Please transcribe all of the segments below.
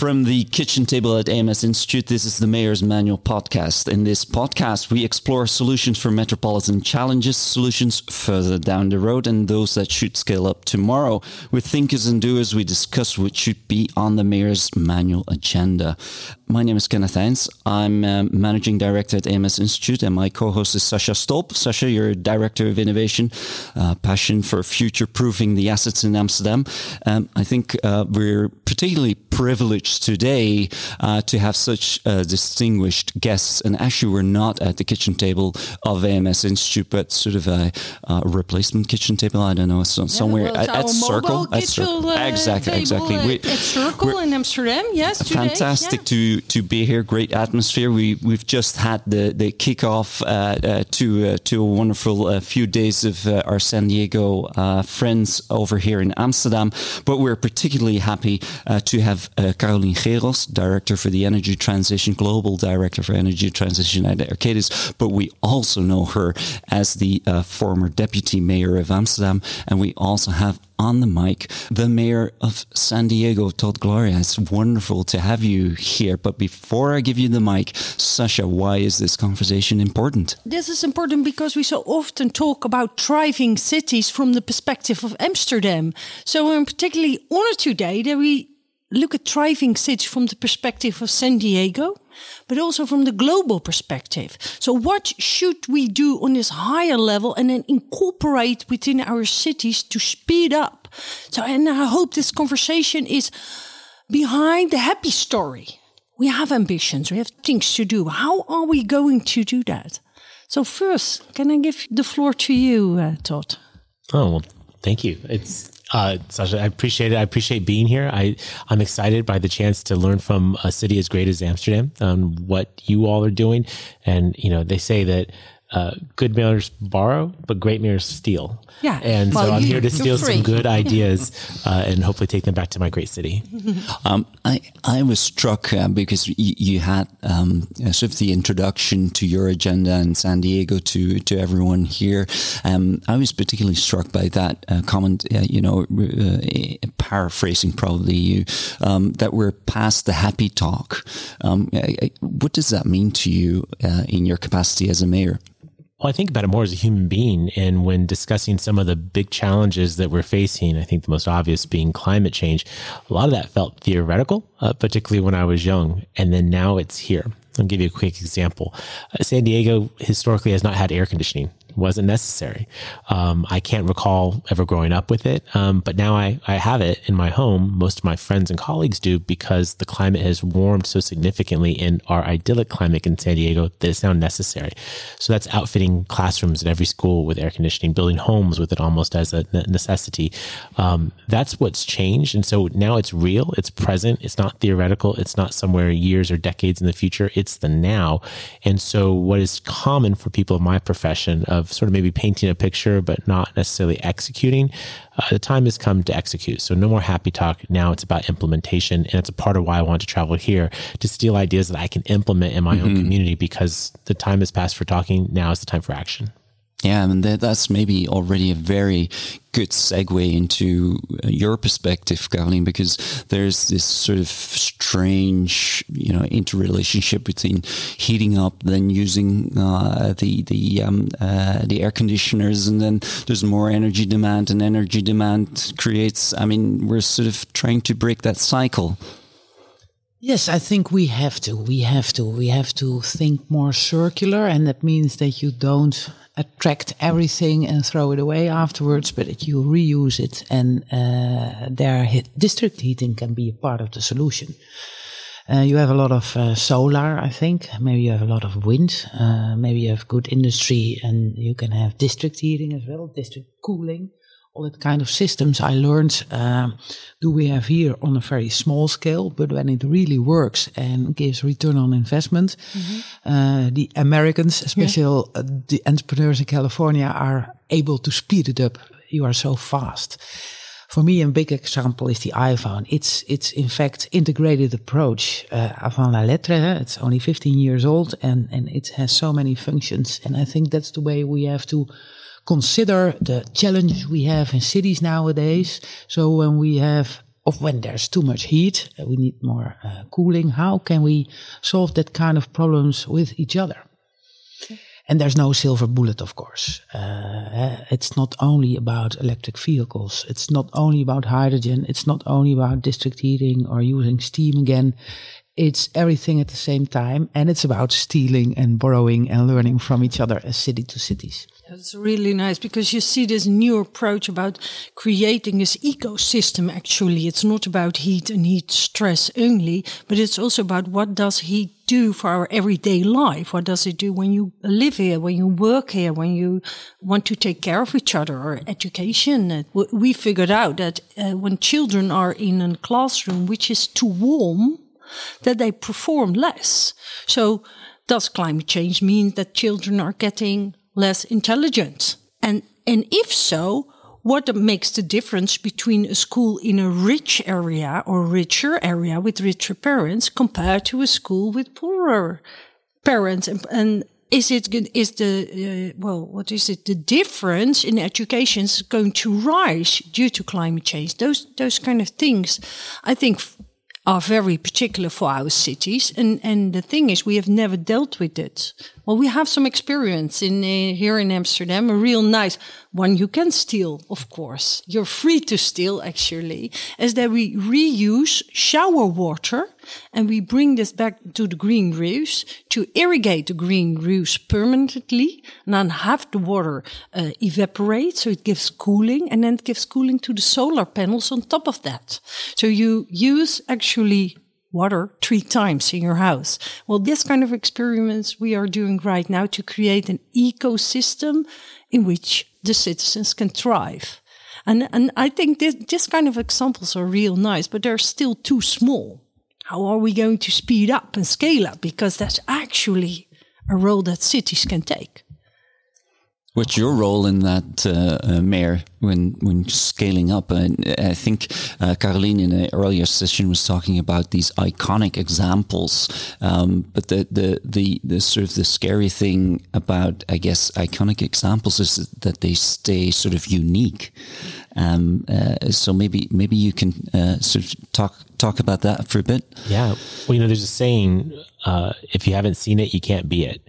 From the kitchen table at AMS Institute, this is the Mayor's Manual podcast. In this podcast, we explore solutions for metropolitan challenges, solutions further down the road, and those that should scale up tomorrow. With thinkers and doers, we discuss what should be on the Mayor's Manual agenda. My name is Kenneth Heijns. I'm um, managing director at AMS Institute, and my co-host is Sasha Stolp. Sasha, you're director of innovation, uh, passion for future-proofing the assets in Amsterdam. Um, I think uh, we're particularly privileged today uh, to have such uh, distinguished guests. And actually, we're not at the kitchen table of AMS Institute, but sort of a, a replacement kitchen table. I don't know, so, yeah, somewhere well, at, at Circle. At Circle. Uh, exactly, exactly. We, at Circle in Amsterdam. Yes, fantastic today, yeah. to to be here. Great atmosphere. We we've just had the the kickoff uh, uh, to uh, to a wonderful few days of our San Diego friends over here in Amsterdam. But we're particularly happy to have Carolien Gehrels, Director for the Energy Transition, Global Director for Energy Transition at Arcadis. But we also know her as the uh, former Deputy Mayor of Amsterdam. And we also have on the mic the Mayor of San Diego, Todd Gloria. It's wonderful to have you here. But before I give you the mic, Sasha, why is this conversation important? This is important because we so often talk about thriving cities from the perspective of Amsterdam. So I'm particularly honored today that we look at thriving cities from the perspective of San Diego, but also from the global perspective. So, what should we do on this higher level and then incorporate within our cities to speed up? So, and I hope this conversation is behind the happy story. We have ambitions, we have things to do. How are we going to do that? So, first, can I give the floor to you, uh, Todd? Oh, well, thank you. It's uh, Sascha, I appreciate it. I appreciate being here. I, I'm excited by the chance to learn from a city as great as Amsterdam on what you all are doing. And, you know, they say that uh, good mayors borrow, but great mayors steal. Yeah. And well, so I'm here to steal some good ideas uh, and hopefully take them back to my great city. Um, I, I was struck uh, because y- you had um, sort of the introduction to your agenda in San Diego to, to everyone here. Um, I was particularly struck by that uh, comment, uh, you know, uh, paraphrasing probably you, um, that we're past the happy talk. Um, what does that mean to you in your capacity as a mayor? Well, I think about it more as a human being. And when discussing some of the big challenges that we're facing, I think the most obvious being climate change, a lot of that felt theoretical, uh, particularly when I was young. And then now it's here. I'll give you a quick example. Uh, San Diego historically has not had air conditioning wasn't necessary. Um, I can't recall ever growing up with it, um, but now I, I have it in my home. Most of my friends and colleagues do because the climate has warmed so significantly in our idyllic climate in San Diego that it's now necessary. So that's outfitting classrooms at every school with air conditioning, building homes with it almost as a necessity. Um, that's what's changed. And so now it's real, it's present, it's not theoretical, it's not somewhere years or decades in the future, it's the now. And so what is common for people of my profession, of sort of maybe painting a picture, but not necessarily executing, uh, the time has come to execute. So no more happy talk. Now it's about implementation. And it's a part of why I want to travel here to steal ideas that I can implement in my mm-hmm. own community because the time has passed for talking. Now is the time for action. Yeah, that, that's maybe already a very good segue into uh, your perspective, Carolien, because there's this sort of strange, you know, interrelationship between heating up, then using uh, the the um, uh, the air conditioners, and then there's more energy demand, and energy demand creates. I mean, we're sort of trying to break that cycle. Yes, I think we have to. We have to. We have to think more circular, and that means that you don't attract everything and throw it away afterwards, but that you reuse it and uh, their district heating can be a part of the solution. Uh, you have a lot of uh, solar, I think. Maybe you have a lot of wind. Uh, maybe you have good industry and you can have district heating as well, district cooling all that kind of systems I learned um, do we have here on a very small scale, but when it really works and gives return on investment, mm-hmm. uh, the Americans, especially yeah. uh, the entrepreneurs in California, are able to speed it up. You are so fast. For me, a big example is the iPhone. It's it's in fact integrated approach uh, avant la lettre. It's only 15 years old and and it has so many functions. And I think that's the way we have to consider the challenges we have in cities nowadays. So when we have of when there's too much heat, uh, we need more uh, cooling. How can we solve that kind of problems with each other? And there's no silver bullet, of course. Uh, it's not only about electric vehicles. It's not only about hydrogen. It's not only about district heating or using steam again. It's everything at the same time. And it's about stealing and borrowing and learning from each other as city to cities. That's really nice because you see this new approach about creating this ecosystem. Actually, it's not about heat and heat stress only, but it's also about what does heat do for our everyday life? What does it do when you live here, when you work here, when you want to take care of each other or education? We figured out that uh, when children are in a classroom which is too warm, that they perform less. So does climate change mean that children are getting less intelligent? And, and if so, what makes the difference between a school in a rich area or richer area with richer parents compared to a school with poorer parents? And, and is it is the uh, well what is it the difference in education is going to rise due to climate change those those kind of things i think are very particular for our cities. And, and the thing is, we have never dealt with it. Well, we have some experience in uh, here in Amsterdam, a real nice one you can steal, of course. You're free to steal, actually, is that we reuse shower water and we bring this back to the green roofs to irrigate the green roofs permanently and then have the water uh, evaporate so it gives cooling and then it gives cooling to the solar panels on top of that. So you use actually water three times in your house. Well, this kind of experiments we are doing right now to create an ecosystem in which the citizens can thrive. And, and I think this, this kind of examples are real nice, but they're still too small. How are we going to speed up and scale up? Because that's actually a role that cities can take. What's your role in that, uh, uh, Mayor, when when scaling up? And I think uh, Carolien in an earlier session was talking about these iconic examples. Um, but the, the the the sort of the scary thing about, I guess, iconic examples is that they stay sort of unique. Um, uh, so maybe maybe you can uh, sort of talk talk about that for a bit. Yeah, well, you know, there's a saying: if you haven't seen it, you can't be it.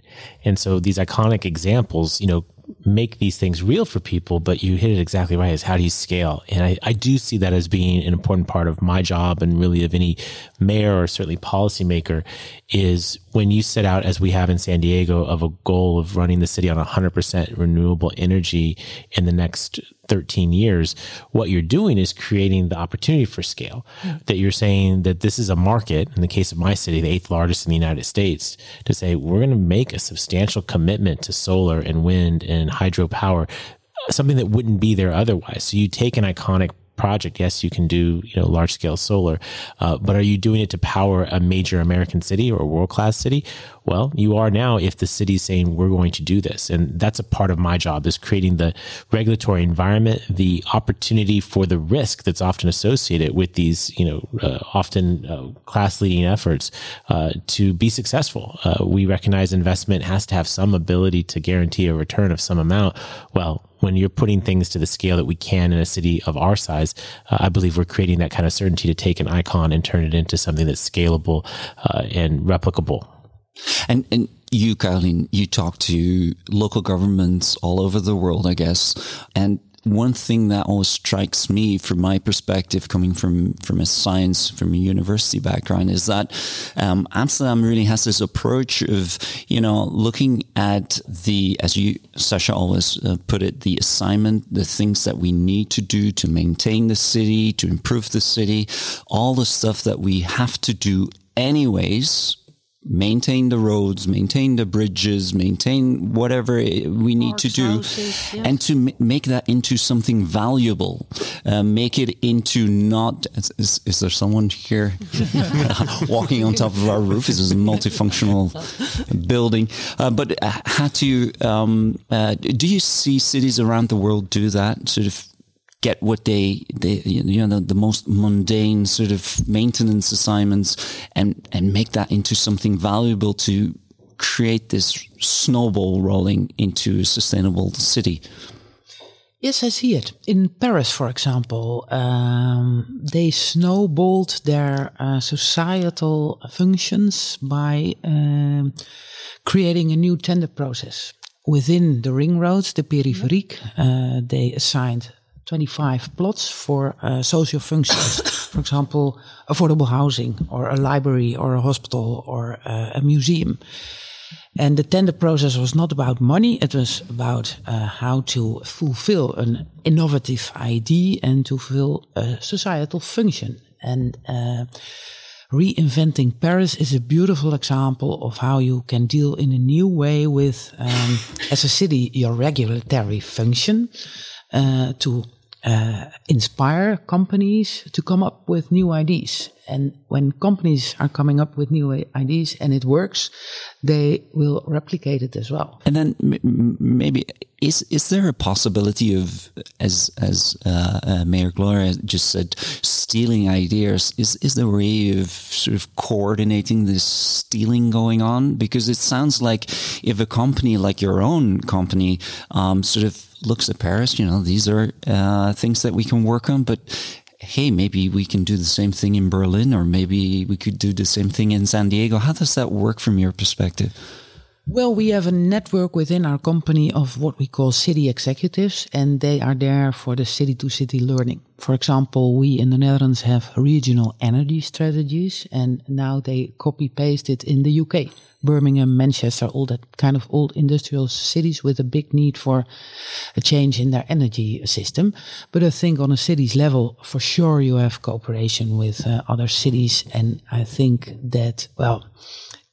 And so these iconic examples, you know, make these things real for people, but you hit it exactly right is how do you scale? And I, I do see that as being an important part of my job and really of any mayor or certainly policymaker is when you set out, as we have in San Diego, of a goal of running the city on 100% renewable energy in the next 13 years, what you're doing is creating the opportunity for scale. That you're saying that this is a market, in the case of my city, the eighth largest in the United States, to say we're going to make a substantial commitment to solar and wind and hydropower something that wouldn't be there otherwise. So you take an iconic project. Yes, you can do you know large scale solar, uh, but are you doing it to power a major American city or a world class city? Well, you are now if the city's saying we're going to do this, and that's a part of my job is creating the regulatory environment, the opportunity for the risk that's often associated with these you know uh, often uh, class leading efforts uh, to be successful. Uh, we recognize investment has to have some ability to guarantee a return of some amount. Well when you're putting things to the scale that we can in a city of our size, uh, I believe we're creating that kind of certainty to take an icon and turn it into something that's scalable uh, and replicable. And and you, Carolien, you talk to local governments all over the world, I guess, and one thing that always strikes me from my perspective coming from from a science from a university background is that um, amsterdam really has this approach of you know looking at the as you sasha always uh, put it the assignment the things that we need to do to maintain the city to improve the city all the stuff that we have to do anyways maintain the roads, maintain the bridges, maintain whatever we need to do, houses, and to make that into something valuable. Uh, make it into not. Is, is there someone here walking on top of our roof? This is a multifunctional building. Uh, but uh, how to? Um, uh, do you see cities around the world do that? Sort of get what they, they you know, the, the, most mundane sort of maintenance assignments and, and make that into something valuable to create this snowball rolling into a sustainable city. Yes, I see it. In Paris, for example, um, they snowballed their uh, societal functions by um, creating a new tender process. Within the ring roads, the peripherique, uh, they assigned 25 plots for uh, social functions. for example, affordable housing, or a library, or a hospital, or uh, a museum. And the tender process was not about money. It was about uh, how to fulfill an innovative idea and to fulfill a societal function. And uh, reinventing Paris is a beautiful example of how you can deal in a new way with, um, as a city, your regulatory function uh, to uh, inspire companies to come up with new ideas. And when companies are coming up with new ideas and it works, they will replicate it as well. And then maybe is is there a possibility of as as uh, uh, Mayor Gloria just said, stealing ideas? Is is there a way of sort of coordinating this stealing going on? Because it sounds like if a company like your own company um, sort of looks at Paris, you know, these are uh, things that we can work on, but hey, maybe we can do the same thing in Berlin, or maybe we could do the same thing in San Diego. How does that work from your perspective? Well, we have a network within our company of what we call city executives, and they are there for the city to city learning. For example, we in the Netherlands have regional energy strategies, and now they copy paste it in the UK. Birmingham, Manchester, all that kind of old industrial cities with a big need for a change in their energy system. But I think on a city's level, for sure, you have cooperation with uh, other cities. And I think that, well,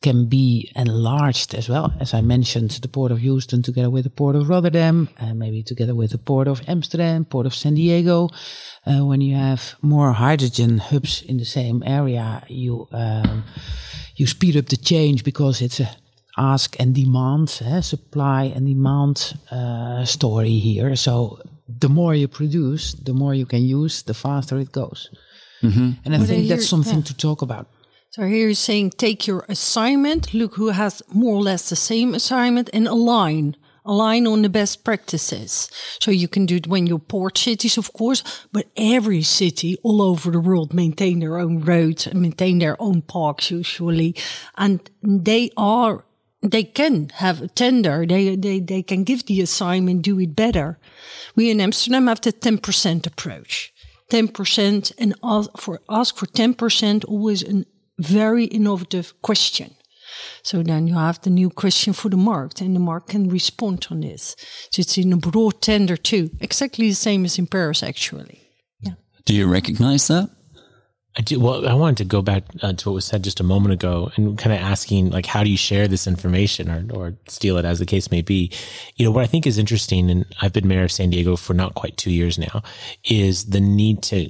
can be enlarged as well. As I mentioned, the Port of Houston together with the Port of Rotterdam, and maybe together with the Port of Amsterdam, Port of San Diego. Uh, when you have more hydrogen hubs in the same area, you um, you speed up the change because it's a ask and demand, eh, supply and demand uh, story here. So the more you produce, the more you can use, the faster it goes. Mm-hmm. And I think that's something yeah. to talk about. So here you're saying take your assignment, look who has more or less the same assignment, and align align on the best practices. So you can do it when you're port cities, of course, but every city all over the world maintain their own roads and maintain their own parks usually. And they are, they can have a tender. They, they, they can give the assignment, do it better. We in Amsterdam have the 10% approach. 10% and ask for, ask for 10% always a very innovative question. So then you have the new question for the market, and the market can respond on this. So it's in a broad tender too, exactly the same as in Paris, actually. Yeah. Do you recognize that? I do. Well, I wanted to go back uh, to what was said just a moment ago and kind of asking, like, how do you share this information or, or steal it as the case may be? You know, what I think is interesting, and I've been mayor of San Diego for not quite two years now, is the need to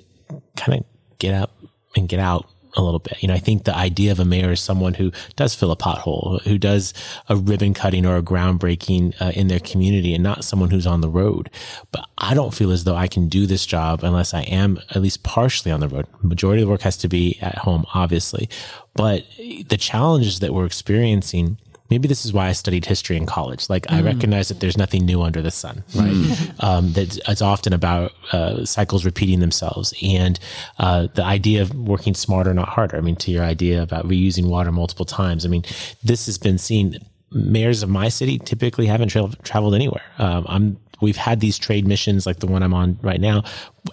kind of get up and get out a little bit. You know, I think the idea of a mayor is someone who does fill a pothole, who does a ribbon cutting or a groundbreaking uh, in their community and not someone who's on the road. But I don't feel as though I can do this job unless I am at least partially on the road. Majority of the work has to be at home, obviously. But the challenges that we're experiencing maybe this is why I studied history in college. Like mm. I recognize that there's nothing new under the sun, right? Mm. um, that it's often about uh, cycles repeating themselves, and uh, the idea of working smarter, not harder. I mean, to your idea about reusing water multiple times. I mean, this has been seen. Mayors of my city typically haven't tra- traveled anywhere. Um, I'm. We've had these trade missions like the one I'm on right now,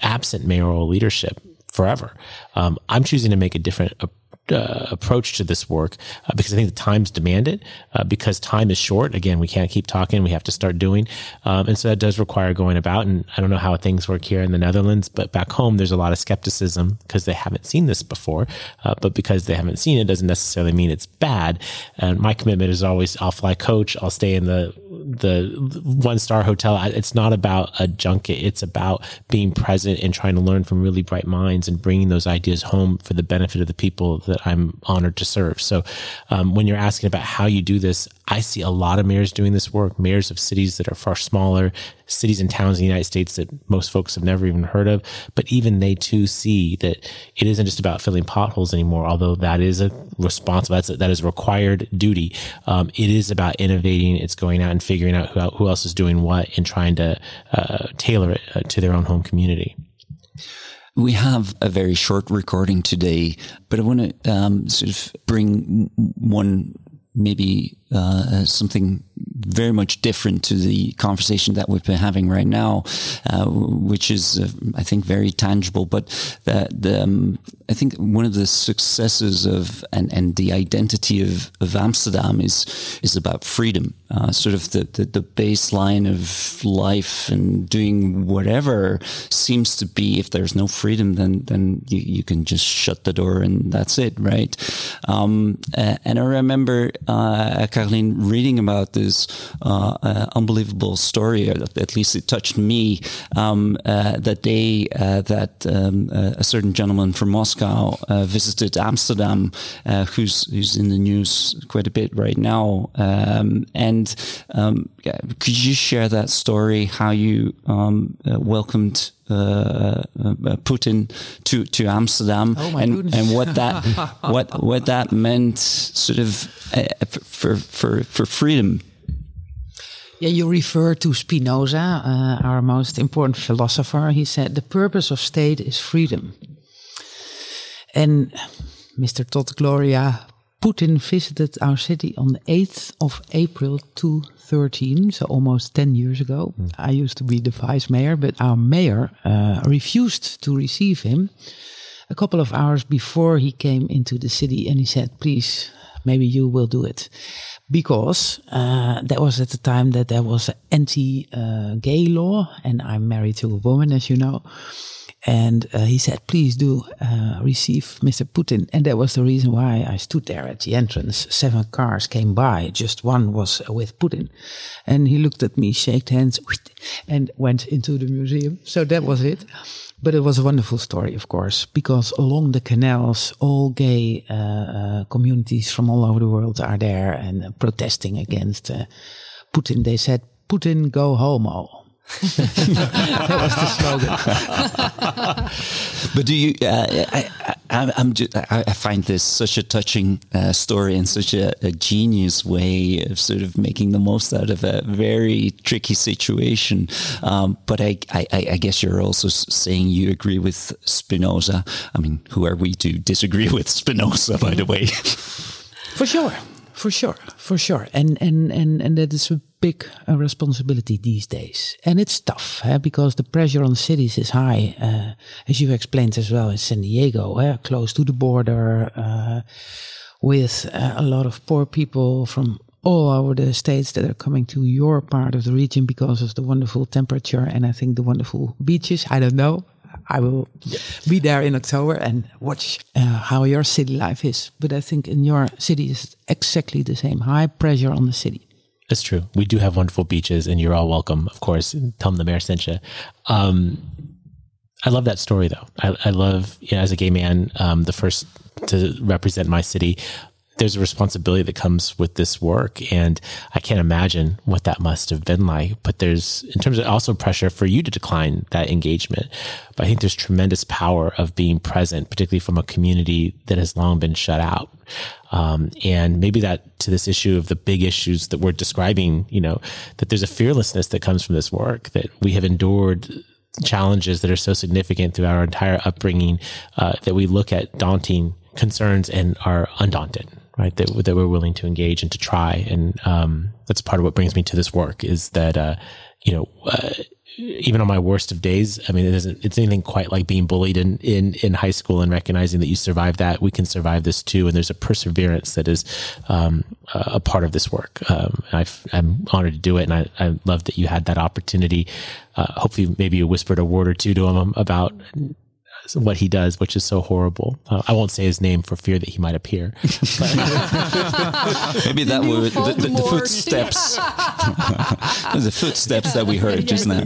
absent mayoral leadership forever. Um, I'm choosing to make a different uh, approach to this work uh, because I think the times demand it. Uh, because time is short. Again, we can't keep talking. We have to start doing, um, and so that does require going about. And I don't know how things work here in the Netherlands, but back home there's a lot of skepticism because they haven't seen this before. Uh, but because they haven't seen it doesn't necessarily mean it's bad. And my commitment is always I'll fly coach. I'll stay in the the one star hotel. It's not about a junket. It's about being present and trying to learn from really bright minds and bringing those ideas home for the benefit of the people that that I'm honored to serve. So, um, when you're asking about how you do this, I see a lot of mayors doing this work, mayors of cities that are far smaller, cities and towns in the United States that most folks have never even heard of. But even they too see that it isn't just about filling potholes anymore, although that is a responsible, that's a, that is a required duty. Um, it is about innovating. It's going out and figuring figuring out who, who else is doing what and trying to uh, tailor it uh, to their own home community. We have a very short recording today, but I want to um, sort of bring one maybe uh, something very much different to the conversation that we've been having right now, uh, which is, uh, I think, very tangible. But the, the um, I think one of the successes of and, and the identity of, of Amsterdam is is about freedom, uh, sort of the, the, the baseline of life and doing whatever seems to be. If there's no freedom, then then you, you can just shut the door and that's it, right? Um, and I remember uh, Carolien reading about this uh, uh, unbelievable story, or at least it touched me, um, uh, that day uh, that um, a certain gentleman from Moscow visited Amsterdam, who's who's in the news quite a bit right now. Um, and um, could you share that story? How you um, welcomed uh, uh, Putin to to Amsterdam, oh and and what that what what that meant, sort of uh, for for for freedom. Yeah, you refer to Spinoza, uh, our most important philosopher. He said the purpose of state is freedom. And Mr. Todd Gloria, Putin visited our city on the 8th of April 2013, so almost 10 years ago. Mm. I used to be the vice mayor, but our mayor uh, refused to receive him a couple of hours before he came into the city and he said, please, maybe you will do it because uh, that was at the time that there was an anti-gay uh, law, and I'm married to a woman, as you know. And uh, he said, "Please do uh, receive Mr. Putin." And that was the reason why I stood there at the entrance. Seven cars came by; just one was with Putin. And he looked at me, shook hands, and went into the museum. So that was it. But it was a wonderful story, of course, because along the canals, all gay uh, uh, communities from all over the world are there and protesting against uh, Putin. They said, Putin, go homo. That was the slogan. but do you? Uh, I, I, am just, I find this such a touching uh, story and such a, a, genius way of sort of making the most out of a very tricky situation. Um, but I, I, I, guess you're also saying you agree with Spinoza. I mean, who are we to disagree with Spinoza, by the way? For sure for sure, for sure, and and and and that is a big uh, responsibility these days, and it's tough eh, because the pressure on cities is high, uh, as you explained as well in San Diego, eh, close to the border, uh, with uh, a lot of poor people from all over the states that are coming to your part of the region because of the wonderful temperature and I think the wonderful beaches. I don't know. I will be there in October and watch uh, how your city life is. But I think in your city is exactly the same high pressure on the city. That's true. We do have wonderful beaches, and you're all welcome, of course. Tell them the mayor sent you. Um, I love that story, though. I, I love, you know, as a gay man, um, the first to represent my city there's a responsibility that comes with this work. And I can't imagine what that must have been like. But there's, in terms of also pressure for you to decline that engagement. But I think there's tremendous power of being present, particularly from a community that has long been shut out. Um, and maybe that to this issue of the big issues that we're describing, you know, that there's a fearlessness that comes from this work that we have endured challenges that are so significant through our entire upbringing uh, that we look at daunting concerns and are undaunted right? That, that we're willing to engage and to try. And, um, that's part of what brings me to this work is that, uh, you know, uh, even on my worst of days, I mean, it isn't, it's anything quite like being bullied in, in, in high school and recognizing that you survived that. We can survive this too. And there's a perseverance that is, um, a part of this work. Um, i am honored to do it. And I, I love that you had that opportunity. Uh, hopefully maybe you whispered a word or two to him about what he does, which is so horrible. Uh, I won't say his name for fear that he might appear. Maybe that would the, the, the, footsteps, the footsteps that we heard just now.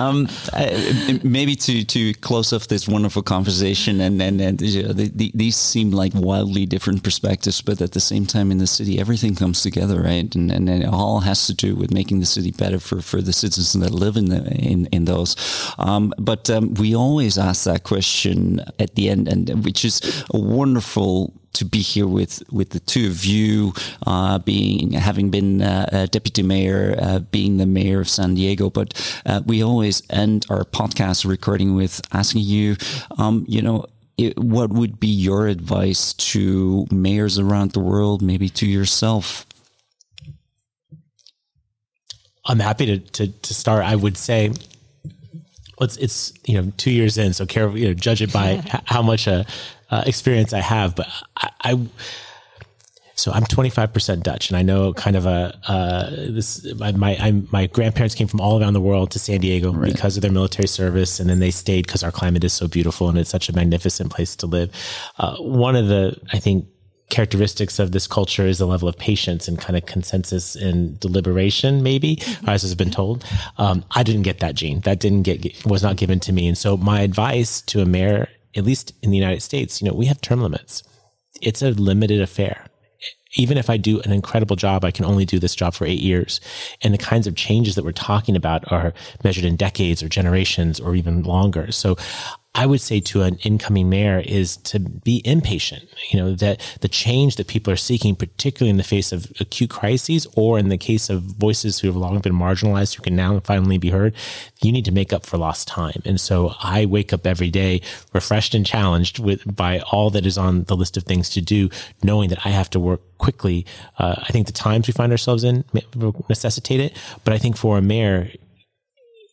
um, uh, maybe to to close off this wonderful conversation, and and, and you know, the, the, these seem like wildly different perspectives, but at the same time, in the city, everything comes together, right? And and, and it all has to do with making the city better for for the citizens that live in the in in those. Um, but um, we we always ask that question at the end, and which is a wonderful to be here with with the two of you, uh, being having been uh, deputy mayor, uh, being the mayor of San Diego. But uh, we always end our podcast recording with asking you, um, you know. It, what would be your advice to mayors around the world, maybe to yourself? I'm happy to, to, to start. I would say it's it's you know two years in, so careful you know judge it by how much uh, uh, experience I have. But I, I so I'm 25% Dutch, and I know kind of a uh, this my my, my, grandparents came from all around the world to San Diego right. because of their military service, and then they stayed because our climate is so beautiful and it's such a magnificent place to live. Uh, one of the I think characteristics of this culture is the level of patience and kind of consensus and deliberation, maybe, mm-hmm. as has been told. Um, I didn't get that gene. That didn't get, was not given to me. And so my advice to a mayor, at least in the United States, you know, we have term limits. It's a limited affair. Even if I do an incredible job, I can only do this job for eight years. And the kinds of changes that we're talking about are measured in decades or generations or even longer. So I would say to an incoming mayor is to be impatient. You know, that the change that people are seeking, particularly in the face of acute crises or in the case of voices who have long been marginalized who can now finally be heard, you need to make up for lost time. And so I wake up every day refreshed and challenged with by all that is on the list of things to do, knowing that I have to work quickly. Uh, I think the times we find ourselves in necessitate it. But I think for a mayor,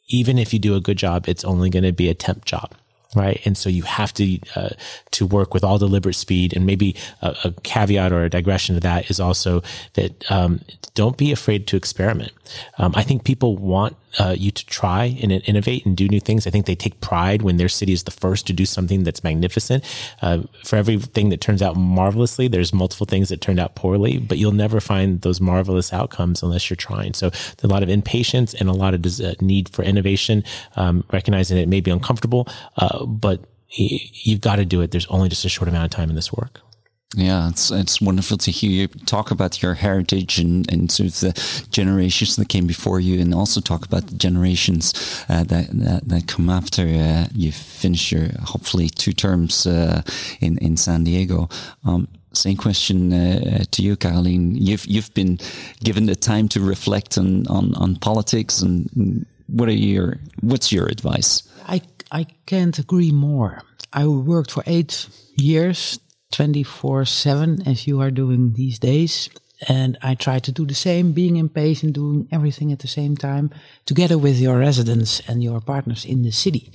even if you do a good job, it's only going to be a temp job right? And so you have to uh, to work with all deliberate speed. And maybe a, a, caveat or a digression to that is also that um, don't be afraid to experiment. Um, I think people want uh, you to try and innovate and do new things. I think they take pride when their city is the first to do something that's magnificent. Uh, for everything that turns out marvelously, there's multiple things that turned out poorly, but you'll never find those marvelous outcomes unless you're trying. So a lot of impatience and a lot of des- uh, need for innovation, um, recognizing it may be uncomfortable, uh, but you've got to do it. There's only just a short amount of time in this work. Yeah, it's it's wonderful to hear you talk about your heritage and, and sort of the generations that came before you, and also talk about the generations uh, that, that, that come after uh, you finish your hopefully two terms uh, in in San Diego. Um, same question uh, to you, Carolien. You've you've been given the time to reflect on on, on politics, and what are your what's your advice? I I can't agree more. I worked for eight years 24 7 as you are doing these days. And I try to do the same, being impatient, doing everything at the same time, together with your residents and your partners in the city.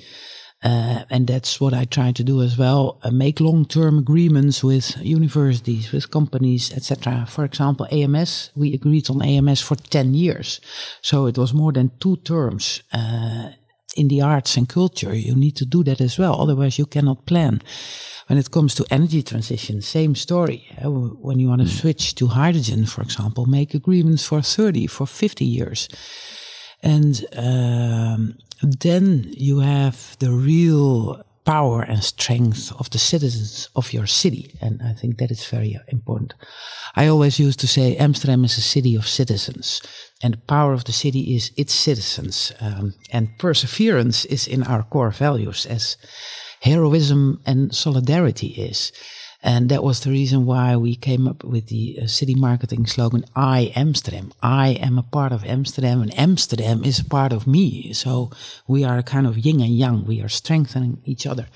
Uh, and that's what I try to do as well. Uh, make long-term agreements with universities, with companies, etc. For example, AMS, we agreed on AMS for 10 years. So it was more than two terms. Uh, in the arts and culture, you need to do that as well. Otherwise, you cannot plan. When it comes to energy transition, same story. Uh, when you want to mm. switch to hydrogen, for example, make agreements for 30, for 50 years. And um, then you have the real power and strength of the citizens of your city. And I think that is very important. I always used to say Amsterdam is a city of citizens. And the power of the city is its citizens. Um, and perseverance is in our core values as heroism and solidarity is. And that was the reason why we came up with the uh, city marketing slogan, I Amsterdam. I am a part of Amsterdam and Amsterdam is a part of me. So we are kind of yin and yang. We are strengthening each other.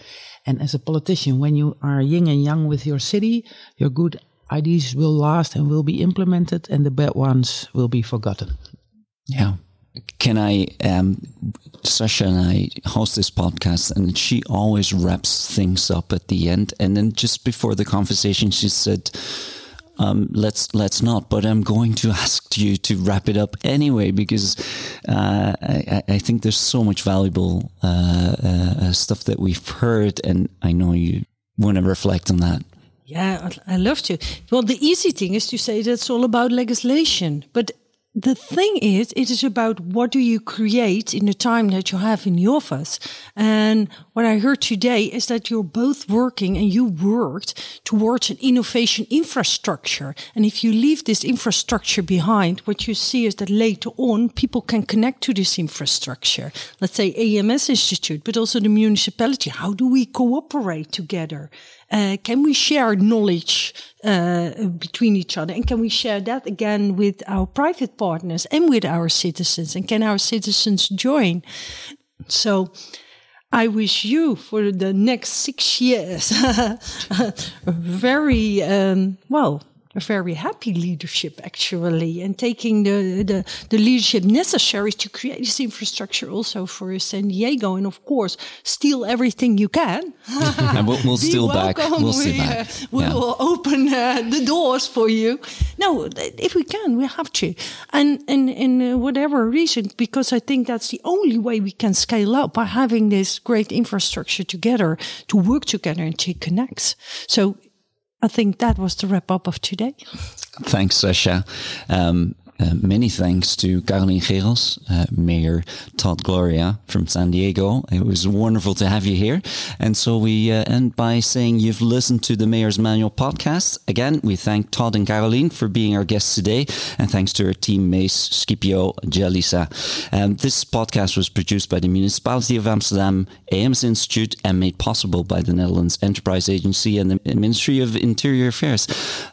And as a politician, when you are yin and yang with your city, your good ideas will last and will be implemented and the bad ones will be forgotten. Yeah can I, um, Sasha and I host this podcast, and she always wraps things up at the end. And then just before the conversation, she said, um, "Let's let's not." But I'm going to ask you to wrap it up anyway because uh, I, I, think there's so much valuable uh, uh, stuff that we've heard, and I know you want to reflect on that. Yeah, I love to. Well, the easy thing is to say that's all about legislation, but the thing is, it is about what do you create in the time that you have in the office. And what I heard today is that you're both working and you worked towards an innovation infrastructure. And if you leave this infrastructure behind, what you see is that later on people can connect to this infrastructure. Let's say AMS Institute, but also the municipality. How do we cooperate together? Uh, can we share knowledge uh, between each other? And can we share that again with our private partners and with our citizens? And can our citizens join? So, I wish you for the next six years. Very um, well very happy leadership actually and taking the, the, the leadership necessary to create this infrastructure also for San Diego and of course steal everything you can. And we'll, we'll steal back. we'll we, back. uh, we yeah. will open uh, the doors for you. No if we can we have to. And and in uh, whatever reason because I think that's the only way we can scale up by having this great infrastructure together to work together and to connect. So I think that was the wrap up of today. Thanks, Sasha. Um, uh, many thanks to Carolien Gehrels, uh, Mayor Todd Gloria from San Diego. It was wonderful to have you here. And so we uh, end by saying you've listened to the Mayor's Manual podcast. Again, we thank Todd and Carolien for being our guests today. And thanks to our team, Mace, Scipio, Jalisa. Um, this podcast was produced by the Municipality of Amsterdam, AMS Institute, and made possible by the Netherlands Enterprise Agency and the Ministry of Interior Affairs.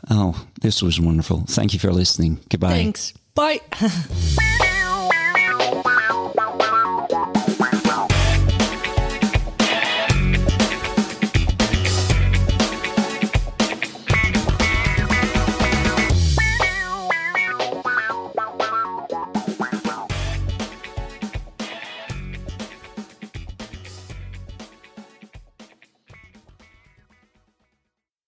Oh, this was wonderful. Thank you for listening. Goodbye. Thanks. Bye.